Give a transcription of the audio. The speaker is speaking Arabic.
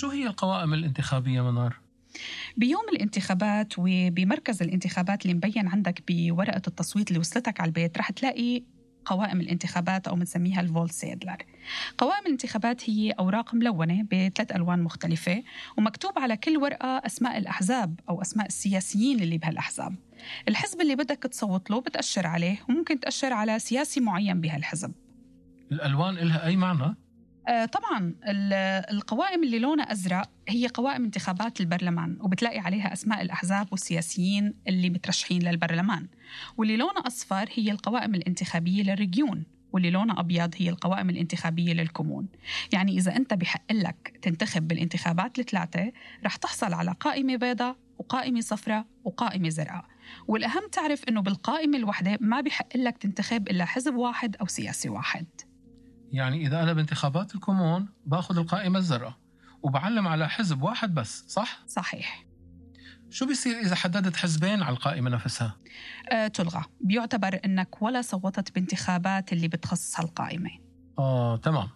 شو هي القوائم الانتخابية منار؟ بيوم الانتخابات وبمركز الانتخابات اللي مبين عندك بورقة التصويت اللي وصلتك على البيت رح تلاقي قوائم الانتخابات أو بنسميها الفول سيدلر قوائم الانتخابات هي أوراق ملونة بثلاث ألوان مختلفة ومكتوب على كل ورقة أسماء الأحزاب أو أسماء السياسيين اللي بهالأحزاب الحزب اللي بدك تصوت له بتأشر عليه وممكن تأشر على سياسي معين بهالحزب الألوان إلها أي معنى؟ آه، طبعا القوائم اللي لونها أزرق هي قوائم انتخابات البرلمان وبتلاقي عليها أسماء الأحزاب والسياسيين اللي مترشحين للبرلمان. واللي لونها أصفر هي القوائم الانتخابية للرجيون واللي لونها أبيض هي القوائم الانتخابية للكمون يعني إذا أنت بحق لك تنتخب بالانتخابات الثلاثة رح تحصل على قائمة بيضاء وقائمة صفراء وقائمة زرقاء. والأهم تعرف أنه بالقائمة الواحدة ما بحق لك تنتخب إلا حزب واحد أو سياسي واحد. يعني إذا أنا بانتخابات الكومون بأخذ القائمة الزرقاء وبعلم على حزب واحد بس صح؟ صحيح شو بيصير إذا حددت حزبين على القائمة نفسها؟ أه تلغى بيعتبر أنك ولا صوتت بانتخابات اللي بتخصص هالقائمة آه تمام